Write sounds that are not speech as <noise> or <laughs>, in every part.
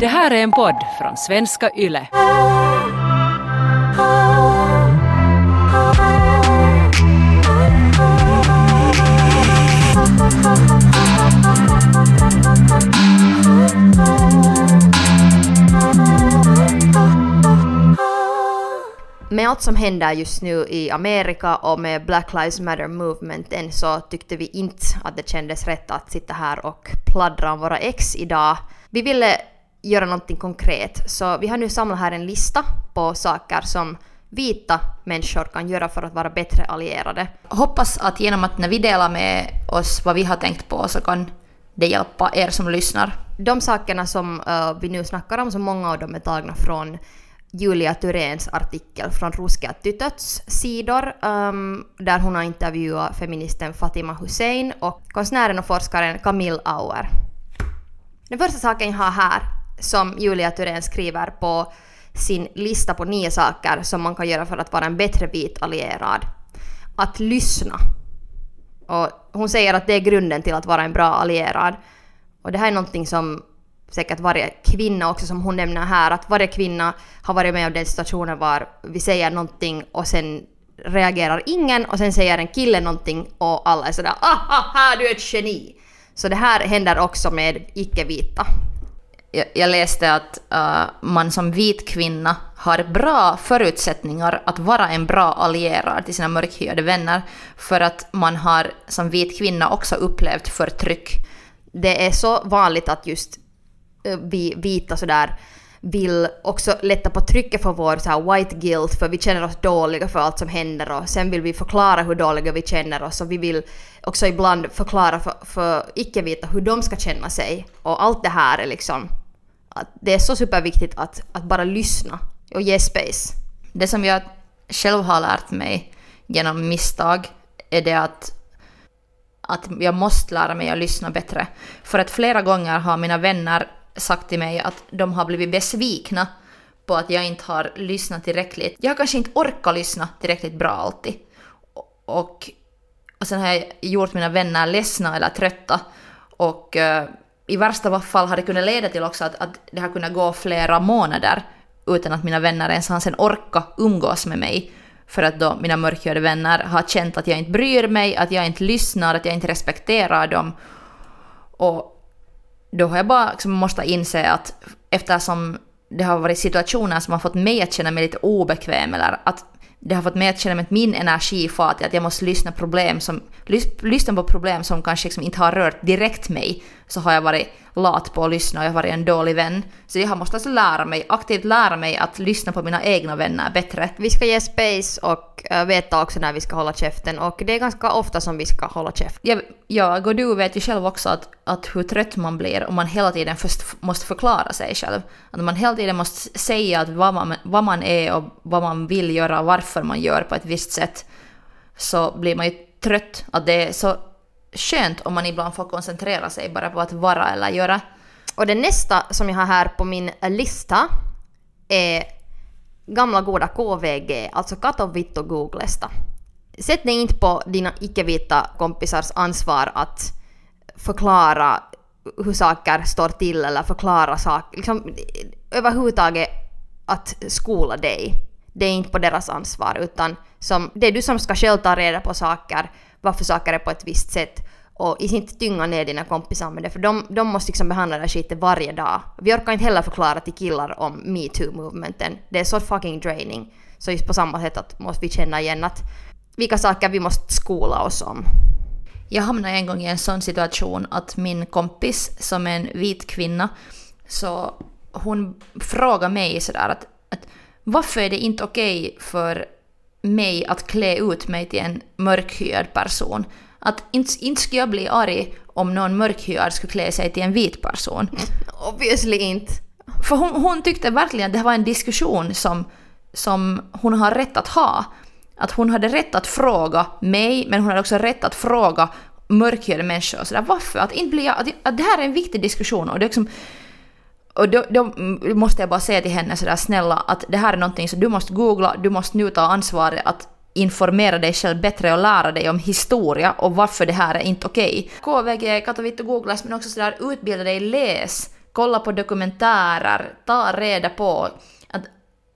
Det här är en podd från svenska YLE. Med allt som händer just nu i Amerika och med Black Lives Matter movementen så tyckte vi inte att det kändes rätt att sitta här och pladdra om våra ex idag. Vi ville göra någonting konkret så vi har nu samlat här en lista på saker som vita människor kan göra för att vara bättre allierade. Hoppas att genom att när vi delar med oss vad vi har tänkt på så kan det hjälpa er som lyssnar. De sakerna som uh, vi nu snackar om, så många av dem är tagna från Julia Thuréns artikel från Ruska Tytöts sidor um, där hon har intervjuat feministen Fatima Hussein och konstnären och forskaren Camille Auer. Den första saken jag har här som Julia Thurén skriver på sin lista på nio saker som man kan göra för att vara en bättre vit allierad. Att lyssna. Och hon säger att det är grunden till att vara en bra allierad. Och det här är någonting som säkert varje kvinna också som hon nämner här, att varje kvinna har varit med om den situationen var vi säger någonting och sen reagerar ingen och sen säger en kille någonting och alla är sådär ah, du är ett geni. Så det här händer också med icke-vita. Jag, jag läste att uh, man som vit kvinna har bra förutsättningar att vara en bra allierad till sina mörkhyade vänner för att man har som vit kvinna också upplevt förtryck. Det är så vanligt att just uh, vi vita sådär vill också lätta på trycket för vår så här white guilt för vi känner oss dåliga för allt som händer och sen vill vi förklara hur dåliga vi känner oss och vi vill också ibland förklara för, för icke-vita hur de ska känna sig och allt det här är liksom att det är så superviktigt att, att bara lyssna och ge space. Det som jag själv har lärt mig genom misstag är det att att jag måste lära mig att lyssna bättre. För att flera gånger har mina vänner sagt till mig att de har blivit besvikna på att jag inte har lyssnat tillräckligt. Jag har kanske inte orkat lyssna tillräckligt bra alltid. Och, och sen har jag gjort mina vänner ledsna eller trötta. Och eh, i värsta fall har det kunnat leda till också att, att det har kunnat gå flera månader utan att mina vänner ens har sen orka umgås med mig. För att då mina mörkhyade vänner har känt att jag inte bryr mig, att jag inte lyssnar, att jag inte respekterar dem. Och då har jag bara liksom måste inse att eftersom det har varit situationer som har fått mig att känna mig lite obekväm eller att det har fått mig att känna mig att min energi far till att jag måste lyssna, problem som, lyssna på problem som kanske liksom inte har rört direkt mig, så har jag varit lat på att lyssna och jag har varit en dålig vän. Så jag måste alltså lära mig, aktivt lära mig att lyssna på mina egna vänner bättre. Vi ska ge space och eh, veta också när vi ska hålla käften och det är ganska ofta som vi ska hålla käften. Jag, ja och du vet ju själv också att, att hur trött man blir om man hela tiden först måste förklara sig själv. Att man hela tiden måste säga att vad, man, vad man är och vad man vill göra och varför man gör på ett visst sätt. Så blir man ju trött. Att det är så skönt om man ibland får koncentrera sig bara på att vara eller göra. Och det nästa som jag har här på min lista är gamla goda KVG, alltså Katovitto Googlesta. Sätt dig inte på dina icke-vita kompisars ansvar att förklara hur saker står till eller förklara saker. Liksom, överhuvudtaget att skola dig. Det är inte på deras ansvar utan som, det är du som ska själv ta reda på saker varför saker är på ett visst sätt och inte tynga ner dina kompisar med det för de, de måste liksom behandla det skiten varje dag. Vi orkar inte heller förklara till killar om metoo-movementen. Det är så fucking draining. Så just på samma sätt att måste vi känna igen att vilka saker vi måste skola oss om. Jag hamnade en gång i en sån situation att min kompis som är en vit kvinna så hon frågade mig sådär att, att varför är det inte okej okay för mig att klä ut mig till en mörkhyad person. Att inte, inte skulle jag bli arg om någon mörkhyad skulle klä sig till en vit person. <laughs> Obviously inte. För hon, hon tyckte verkligen att det var en diskussion som, som hon har rätt att ha. Att hon hade rätt att fråga mig, men hon hade också rätt att fråga mörkhyade människor. Så där, varför? Att, inte bli, att, att det här är en viktig diskussion. Och det är liksom, och då, då, måste jag bara säga till henne sådär snälla att det här är någonting som du måste googla, du måste nu ta ansvaret att informera dig själv bättre och lära dig om historia och varför det här är inte okej. Okay. KVG, Katowice googlas men också sådär utbilda dig, läs kolla på dokumentärer, ta reda på att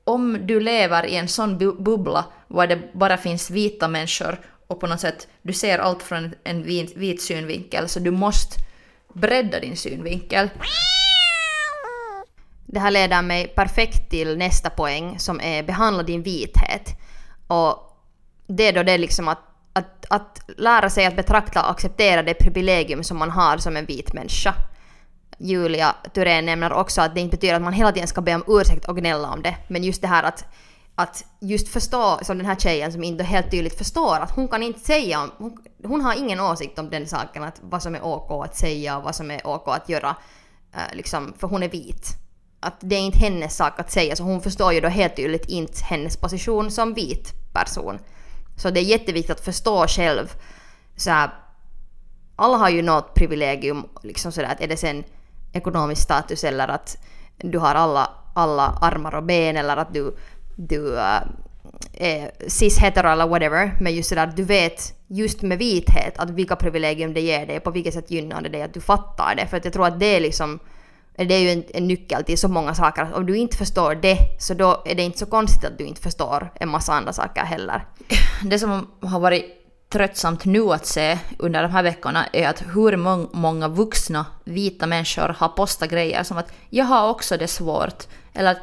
om du lever i en sån bu bubbla var det bara finns vita människor och på något sätt du ser allt från en vit, vit synvinkel så du måste bredda din synvinkel. Det här leder mig perfekt till nästa poäng som är behandla din vithet. Och det är då det liksom att, att, att lära sig att betrakta och acceptera det privilegium som man har som en vit människa. Julia Thurén nämner också att det inte betyder att man hela tiden ska be om ursäkt och gnälla om det. Men just det här att, att just förstå, som den här tjejen som inte helt tydligt förstår att hon kan inte säga, hon, hon har ingen åsikt om den saken, att vad som är OK att säga och vad som är OK att göra, eh, liksom, för hon är vit att det är inte hennes sak att säga, så hon förstår ju då helt tydligt inte hennes position som vit person. Så det är jätteviktigt att förstå själv så här, alla har ju något privilegium, liksom sådär att är det sen ekonomisk status eller att du har alla, alla armar och ben eller att du, du uh, är cis-hetero eller whatever. Men just sådär att du vet just med vithet att vilka privilegium det ger dig, på vilket sätt gynnar det dig, att du fattar det. För att jag tror att det är liksom det är ju en, en nyckel till så många saker. Om du inte förstår det så då är det inte så konstigt att du inte förstår en massa andra saker heller. <laughs> Det som har varit tröttsamt nu att se under de här veckorna är att hur många vuxna vita människor har postat grejer som att jag har också det svårt. Eller att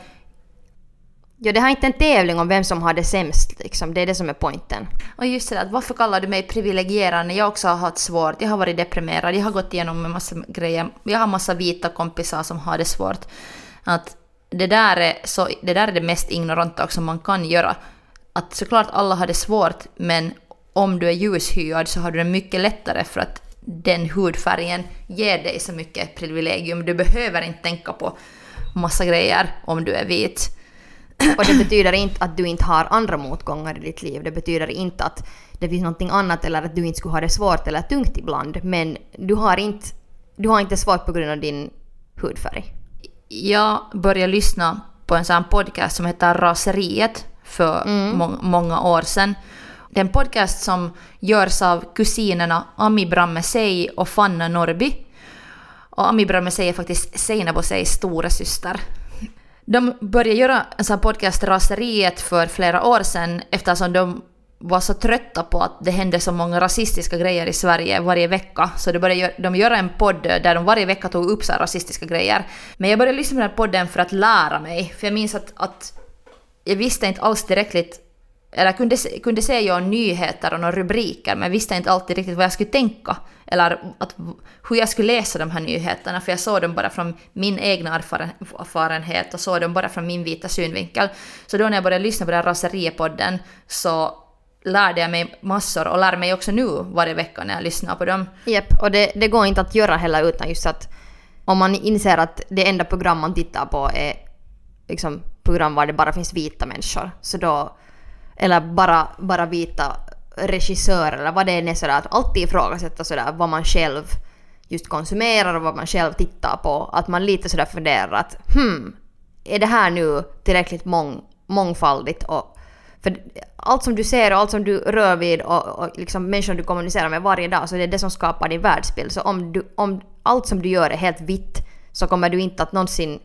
Ja, det här är inte en tävling om vem som har det sämst, liksom. det är det som är poängen. Och just det, att varför kallar du mig privilegierad när jag också har haft svårt, jag har varit deprimerad, jag har gått igenom en massa grejer, jag har massa vita kompisar som har det svårt. Att det där är, så, det, där är det mest ignoranta också man kan göra. Att såklart alla har det svårt, men om du är ljushyad så har du det mycket lättare för att den hudfärgen ger dig så mycket privilegium. Du behöver inte tänka på massa grejer om du är vit. Och det betyder inte att du inte har andra motgångar i ditt liv. Det betyder inte att det finns någonting annat eller att du inte skulle ha det svårt eller tungt ibland. Men du har inte, du har inte svårt på grund av din hudfärg. Jag började lyssna på en sån podcast som heter Raseriet för mm. må många år sedan. Det är en podcast som görs av kusinerna Ami Brammesei och Fanna Norby. Och Ami Brammesei är faktiskt Seinabo Seis stora syster. De började göra en sån här podcast Raseriet för flera år sedan eftersom de var så trötta på att det hände så många rasistiska grejer i Sverige varje vecka. Så de började de göra en podd där de varje vecka tog upp så rasistiska grejer. Men jag började lyssna på den här podden för att lära mig. För jag minns att, att jag visste inte alls tillräckligt eller kunde, kunde se ju nyheter och några rubriker men visste inte alltid riktigt vad jag skulle tänka. Eller att, hur jag skulle läsa de här nyheterna för jag såg dem bara från min egna erfarenhet och såg dem bara från min vita synvinkel. Så då när jag började lyssna på den raseriepodden så lärde jag mig massor och lär mig också nu varje vecka när jag lyssnar på dem. Japp, och det, det går inte att göra heller utan just att om man inser att det enda program man tittar på är liksom program var det bara finns vita människor så då eller bara, bara vita regissörer eller vad det än är sådär att alltid ifrågasätta sådär vad man själv just konsumerar och vad man själv tittar på. Att man lite sådär funderar att hmm, är det här nu tillräckligt mång, mångfaldigt och för allt som du ser och allt som du rör vid och, och liksom människor du kommunicerar med varje dag så det är det som skapar din världsbild. Så om, du, om allt som du gör är helt vitt så kommer du inte att någonsin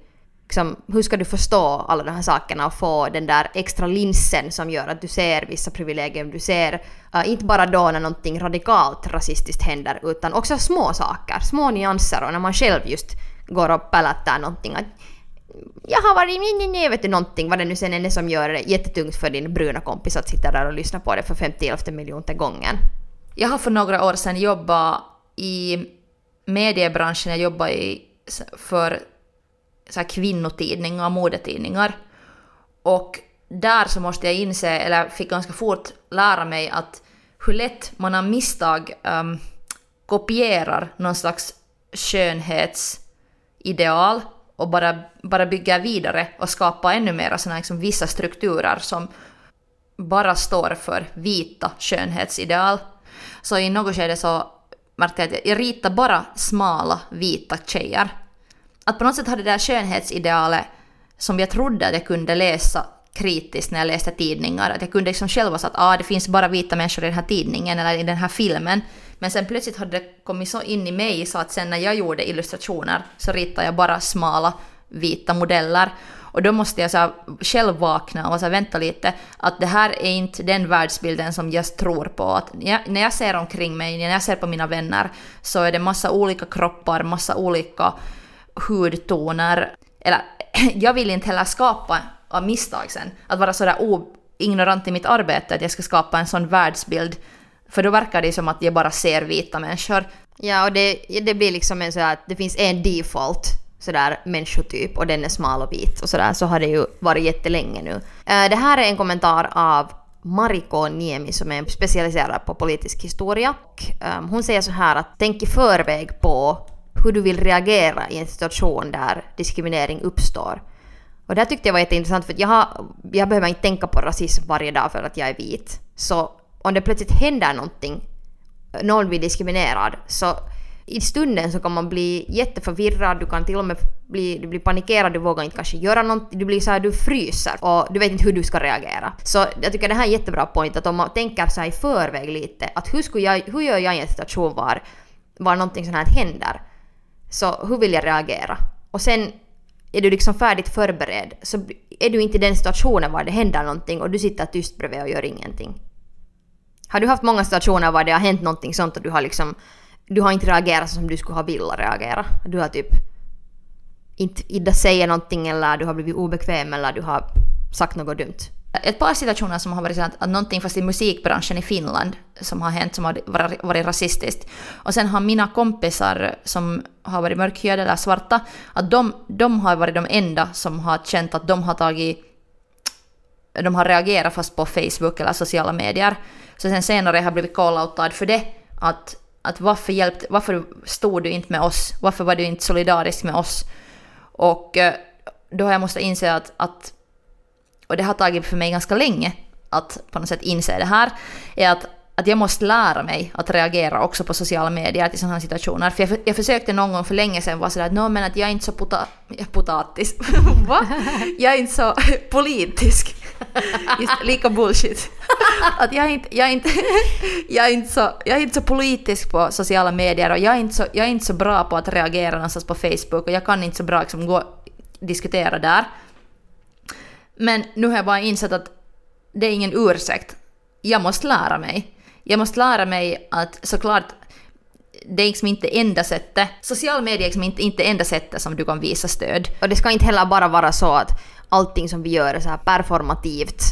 liksom, hur ska du förstå alla de här sakerna och få den där extra linsen som gör att du ser vissa privilegier, du ser uh, inte bara då när någonting radikalt rasistiskt händer utan också små saker, små nyanser och när man själv just går och pällättar någonting. Att, jag har varit nej, nej, vet du någonting, vad det nu sen är som gör det jättetungt för din bruna kompis att sitta där och lyssna på det för 50 miljonte gången. Jag har för några år sedan jobbat i mediebranschen, jag jobbade i, för så här kvinnotidningar och modetidningar. Och där så måste jag inse, eller fick ganska fort lära mig att hur lätt man av misstag um, kopierar någon slags skönhetsideal och bara, bara bygger vidare och skapar ännu mer såna liksom vissa strukturer som bara står för vita skönhetsideal. Så i något skede så märkte jag att jag ritar bara smala vita tjejer att på något sätt hade det där skönhetsidealet som jag trodde att jag kunde läsa kritiskt när jag läste tidningar. Att jag kunde liksom själv säga att ah, det finns bara vita människor i den här tidningen eller i den här filmen. Men sen plötsligt hade det kommit så in i mig så att sen när jag gjorde illustrationer så ritade jag bara smala vita modeller. Och då måste jag så här själv vakna och så vänta lite, att det här är inte den världsbilden som jag tror på. Att när jag ser omkring mig, när jag ser på mina vänner, så är det massa olika kroppar, massa olika hudtoner. Eller <clears throat> jag vill inte heller skapa av misstag sen, att vara sådär ignorant i mitt arbete, att jag ska skapa en sån världsbild. För då verkar det som att jag bara ser vita människor. Ja, och det, det blir liksom en sådär att det finns en default sådär människotyp och den är smal och vit och sådär så har det ju varit jättelänge nu. Eh, det här är en kommentar av Mariko Niemi som är specialiserad på politisk historia. Ehm, hon säger så här att tänk i förväg på hur du vill reagera i en situation där diskriminering uppstår. Och det här tyckte jag var jätteintressant för jag, har, jag behöver inte tänka på rasism varje dag för att jag är vit. Så om det plötsligt händer någonting, någon blir diskriminerad, så i stunden så kan man bli jätteförvirrad, du kan till och med bli, du blir panikerad, du vågar inte kanske göra någonting, du blir så här, du fryser och du vet inte hur du ska reagera. Så jag tycker det här är en jättebra point att om man tänker så här i förväg lite, att hur, skulle jag, hur gör jag i en situation var, var någonting sånt här händer? Så hur vill jag reagera? Och sen är du liksom färdigt förberedd så är du inte i den situationen var det händer någonting och du sitter tyst bredvid och gör ingenting. Har du haft många situationer var det har hänt någonting sånt och du har liksom du har inte reagerat som du skulle ha velat reagera. Du har typ inte Ida säger någonting eller du har blivit obekväm eller du har sagt något dumt. Ett par situationer som har varit så att, att någonting fast i musikbranschen i Finland som har hänt som har varit, varit rasistiskt. Och sen har mina kompisar som har varit mörkhyade eller svarta, att de, de har varit de enda som har känt att de har tagit de har reagerat fast på Facebook eller sociala medier. Så sen senare har jag blivit call-outad för det. Att, att varför, hjälpt, varför stod du inte med oss? Varför var du inte solidarisk med oss? Och eh, då har jag måste inse att, att och det har tagit för mig ganska länge att på något sätt inse det här, är att, att jag måste lära mig att reagera också på sociala medier till sådana här situationer. För jag, jag försökte någon gång för länge sedan vara sådär att men att jag är inte så puta, <laughs> potatis. <laughs> Va? Jag är inte så <laughs> politisk. Just lika bullshit. Att jag är inte, jag är inte, jag är inte, så, jag är inte så politisk på sociala medier och jag är inte så, jag är inte så bra på att reagera någonstans på Facebook och jag kan inte så bra liksom gå diskutera där. Men nu har jag bara insett att det är ingen ursäkt. Jag måste lära mig. Jag måste lära mig att såklart det är liksom inte enda sättet. Social media är liksom inte, inte enda sättet som du kan visa stöd. Och det ska inte heller bara vara så att allting som vi gör är så här performativt.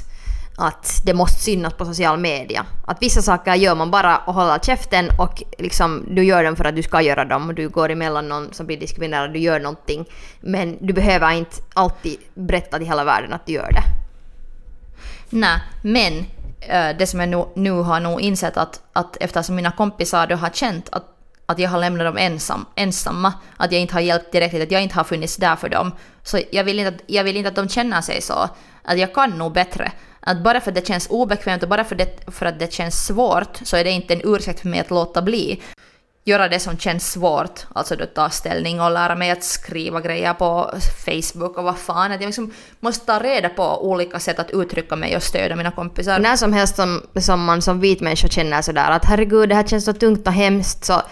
Att det måste synas på social media. Att vissa saker gör man bara och håller käften och liksom du gör dem för att du ska göra dem. Du går emellan någon som blir diskriminerad, du gör någonting. Men du behöver inte alltid berätta till hela världen att du gör det. Nej, men eh, det som jag nu, nu har nog insett att, att eftersom mina kompisar då har känt att att jag har lämnat dem ensam, ensamma, att jag inte har hjälpt tillräckligt, att jag inte har funnits där för dem. Så jag vill, inte att, jag vill inte att de känner sig så, att jag kan nog bättre. Att bara för att det känns obekvämt och bara för, det, för att det känns svårt så är det inte en ursäkt för mig att låta bli. Göra det som känns svårt, alltså då ta ställning och lära mig att skriva grejer på Facebook och vad fan. Att jag liksom måste ta reda på olika sätt att uttrycka mig och stödja mina kompisar. När som helst som, som man som vit människa känner sådär att herregud det här känns så tungt och hemskt så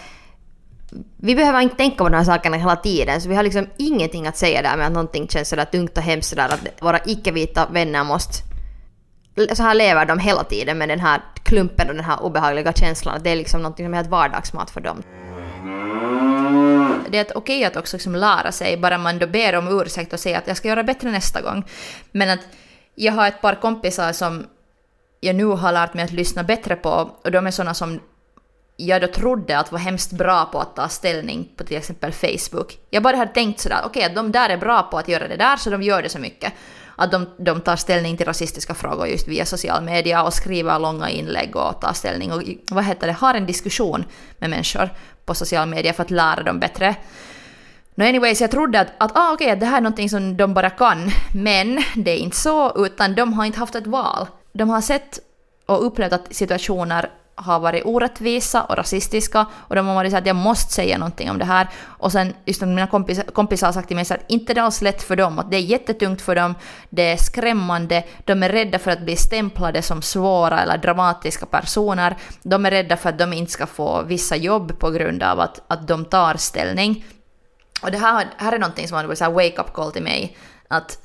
vi behöver inte tänka på de här sakerna hela tiden, så vi har liksom ingenting att säga där med att någonting känns sådär tungt och hemskt sådär att våra icke-vita vänner måste... Så här lever de hela tiden med den här klumpen och den här obehagliga känslan. Det är liksom något som är helt vardagsmat för dem. Det är okej okay att också liksom lära sig, bara man då ber om ursäkt och säger att jag ska göra bättre nästa gång. Men att jag har ett par kompisar som jag nu har lärt mig att lyssna bättre på och de är sådana som jag då trodde att var hemskt bra på att ta ställning på till exempel Facebook. Jag bara hade tänkt sådär, okej okay, de där är bra på att göra det där så de gör det så mycket. Att de, de tar ställning till rasistiska frågor just via social media och skriver långa inlägg och tar ställning och vad heter det, har en diskussion med människor på social media för att lära dem bättre. No anyways, jag trodde att, att ah, okay, det här är någonting som de bara kan. Men det är inte så, utan de har inte haft ett val. De har sett och upplevt att situationer har varit orättvisa och rasistiska och de har varit så att jag måste säga någonting om det här. Och sen just mina kompisar, kompisar har sagt till mig så att inte det är alls lätt för dem, att det är jättetungt för dem, det är skrämmande, de är rädda för att bli stämplade som svåra eller dramatiska personer, de är rädda för att de inte ska få vissa jobb på grund av att, att de tar ställning. Och det här, här är någonting som har varit en wake-up call till mig, att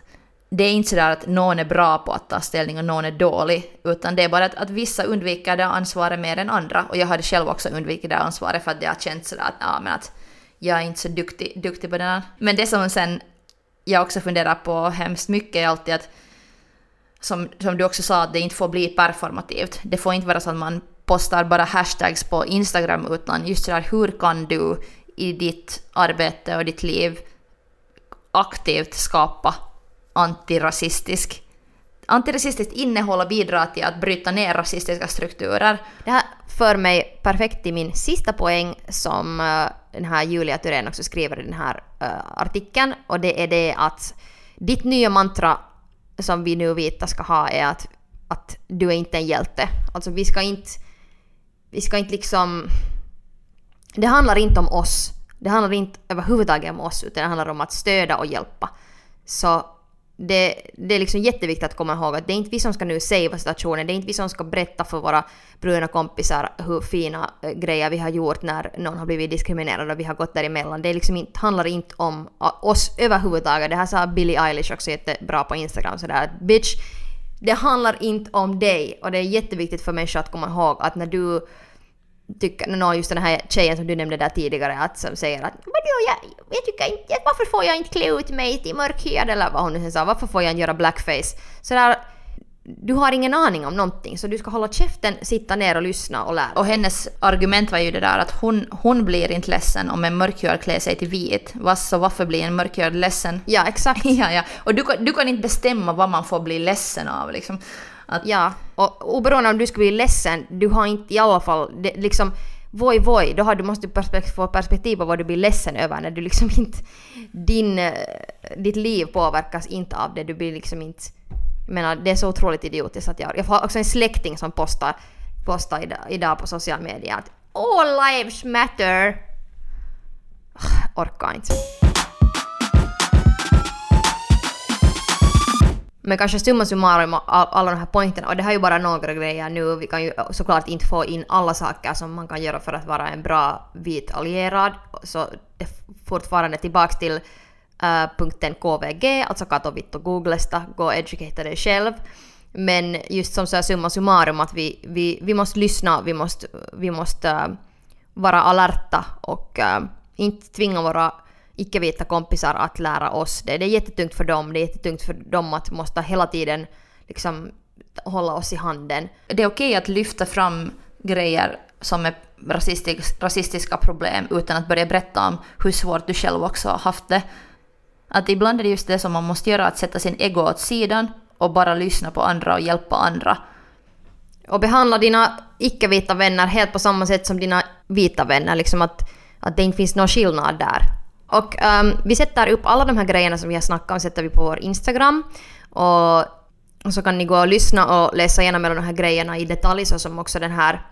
det är inte sådär att någon är bra på att ta ställning och någon är dålig, utan det är bara att, att vissa undviker det ansvaret mer än andra. Och jag hade själv också undvikit det ansvaret för att det har känts sådär att, ja, men att jag är inte så duktig, duktig på det här. Men det som sen jag också funderar på hemskt mycket är alltid att, som, som du också sa, att det inte får bli performativt. Det får inte vara så att man postar bara hashtags på Instagram, utan just sådär, hur kan du i ditt arbete och ditt liv aktivt skapa antirasistisk antirasistiskt innehåll och bidra till att bryta ner rasistiska strukturer. Det här för mig perfekt till min sista poäng som uh, den här Julia Thyrén också skriver i den här uh, artikeln och det är det att ditt nya mantra som vi nu vita ska ha är att, att du är inte en hjälte. Alltså vi ska inte, vi ska inte liksom... Det handlar inte om oss. Det handlar inte överhuvudtaget om oss utan det handlar om att stödja och hjälpa. Så det, det är liksom jätteviktigt att komma ihåg att det är inte vi som ska nu savea situationen, det är inte vi som ska berätta för våra bruna kompisar hur fina eh, grejer vi har gjort när någon har blivit diskriminerad och vi har gått däremellan. Det är liksom inte, handlar inte om eh, oss överhuvudtaget. Det här sa Billie Eilish också jättebra på Instagram sådär att bitch, det handlar inte om dig och det är jätteviktigt för människor att komma ihåg att när du tycker, no, just den här tjejen som du nämnde där tidigare, att som säger att jag, jag tycker inte, varför får jag inte klä ut mig till mörkhyad eller vad hon nu sa, varför får jag inte göra blackface? Så där, du har ingen aning om någonting så du ska hålla käften, sitta ner och lyssna och lära. Och hennes argument var ju det där att hon, hon blir inte ledsen om en mörkhyad klär sig till vit. Så varför blir en mörkhyad ledsen? Ja, exakt. <laughs> ja, ja. Och du, du kan inte bestämma vad man får bli ledsen av liksom. Att... Ja, och oberoende om du skulle bli ledsen, du har inte i alla fall det, liksom Voj, voj, då har du, måste du perspekt få perspektiv på vad du blir ledsen över när du liksom <laughs> inte... Din, eh, ditt liv påverkas inte av det, du blir liksom inte... Jag menar, det är så otroligt idiotiskt att jag... Jag har också en släkting som postar, postar idag, idag på sociala medier att All lives matter! Orkar inte. Men kanske summa summarum alla de här poängerna, och det här är ju bara några grejer nu, vi kan ju såklart inte få in alla saker som man kan göra för att vara en bra vit allierad, så det fortfarande tillbaks till uh, punkten KVG, alltså kato och Googlesta, gå och educate dig själv. Men just som så summa summarum att vi, vi, vi måste lyssna, vi måste, vi måste uh, vara alerta och uh, inte tvinga våra icke-vita kompisar att lära oss det. Det är jättetungt för dem, det är jättetungt för dem att måste hela tiden liksom hålla oss i handen. Det är okej att lyfta fram grejer som är rasistisk, rasistiska problem utan att börja berätta om hur svårt du själv också har haft det. Att ibland är det just det som man måste göra, att sätta sin ego åt sidan och bara lyssna på andra och hjälpa andra. Och behandla dina icke-vita vänner helt på samma sätt som dina vita vänner, liksom att, att det inte finns någon skillnad där. Och um, vi sätter upp alla de här grejerna som vi har snackat om sätter vi på vår Instagram. Och, och så kan ni gå och lyssna och läsa igenom alla de här grejerna i detalj så som också den här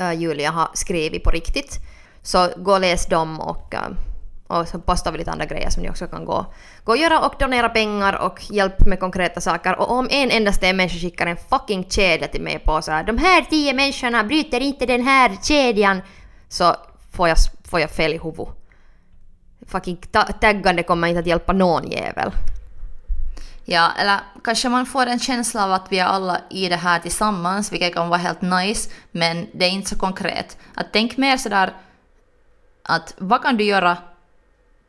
uh, Julia har skrivit på riktigt. Så gå och läs dem och, uh, och så postar vi lite andra grejer som ni också kan gå, gå och göra och donera pengar och hjälp med konkreta saker. Och om en endaste människa skickar en fucking kedja till mig på så här, de här tio människorna bryter inte den här kedjan så får jag, får jag fel i huvudet fucking ta taggande kommer inte att hjälpa någon jävel. Ja, eller kanske man får en känsla av att vi är alla i det här tillsammans, vilket kan vara helt nice, men det är inte så konkret. Att tänk mer sådär att vad kan du göra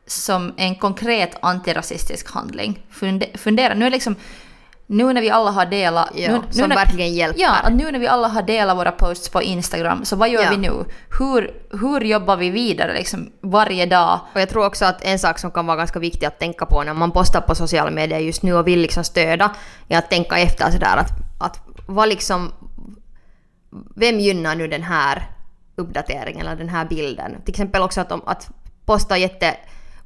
som en konkret antirasistisk handling? Fundera, nu är liksom nu när vi alla har delat... Ja, nu, som när, verkligen hjälper. Ja, att nu när vi alla har delat våra posts på Instagram, så vad gör ja. vi nu? Hur, hur jobbar vi vidare liksom varje dag? Och jag tror också att en sak som kan vara ganska viktig att tänka på när man postar på sociala medier just nu och vill liksom stödja, är att tänka efter sådär att, att vad liksom... Vem gynnar nu den här uppdateringen eller den här bilden? Till exempel också att, att posta jätte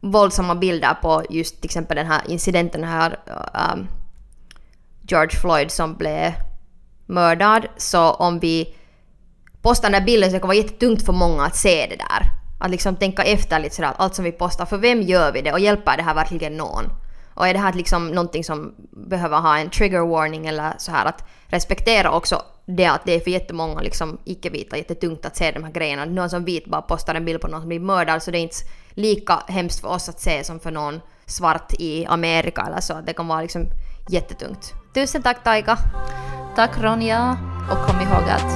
våldsamma bilder på just till exempel den här incidenten, den här um, George Floyd som blev mördad. Så om vi postar den där bilden så det vara jättetungt för många att se det där. Att liksom tänka efter lite sådär allt som vi postar, för vem gör vi det och hjälper det här verkligen någon? Och är det här liksom någonting som behöver ha en trigger warning eller så här att respektera också det att det är för jättemånga liksom icke-vita jättetungt att se de här grejerna. Någon som vit bara postar en bild på någon som blir mördad så det är inte lika hemskt för oss att se som för någon svart i Amerika eller så. Det kan vara liksom jättetungt. Tusen tack Taika. Tack Ronja. Och kom ihåg att...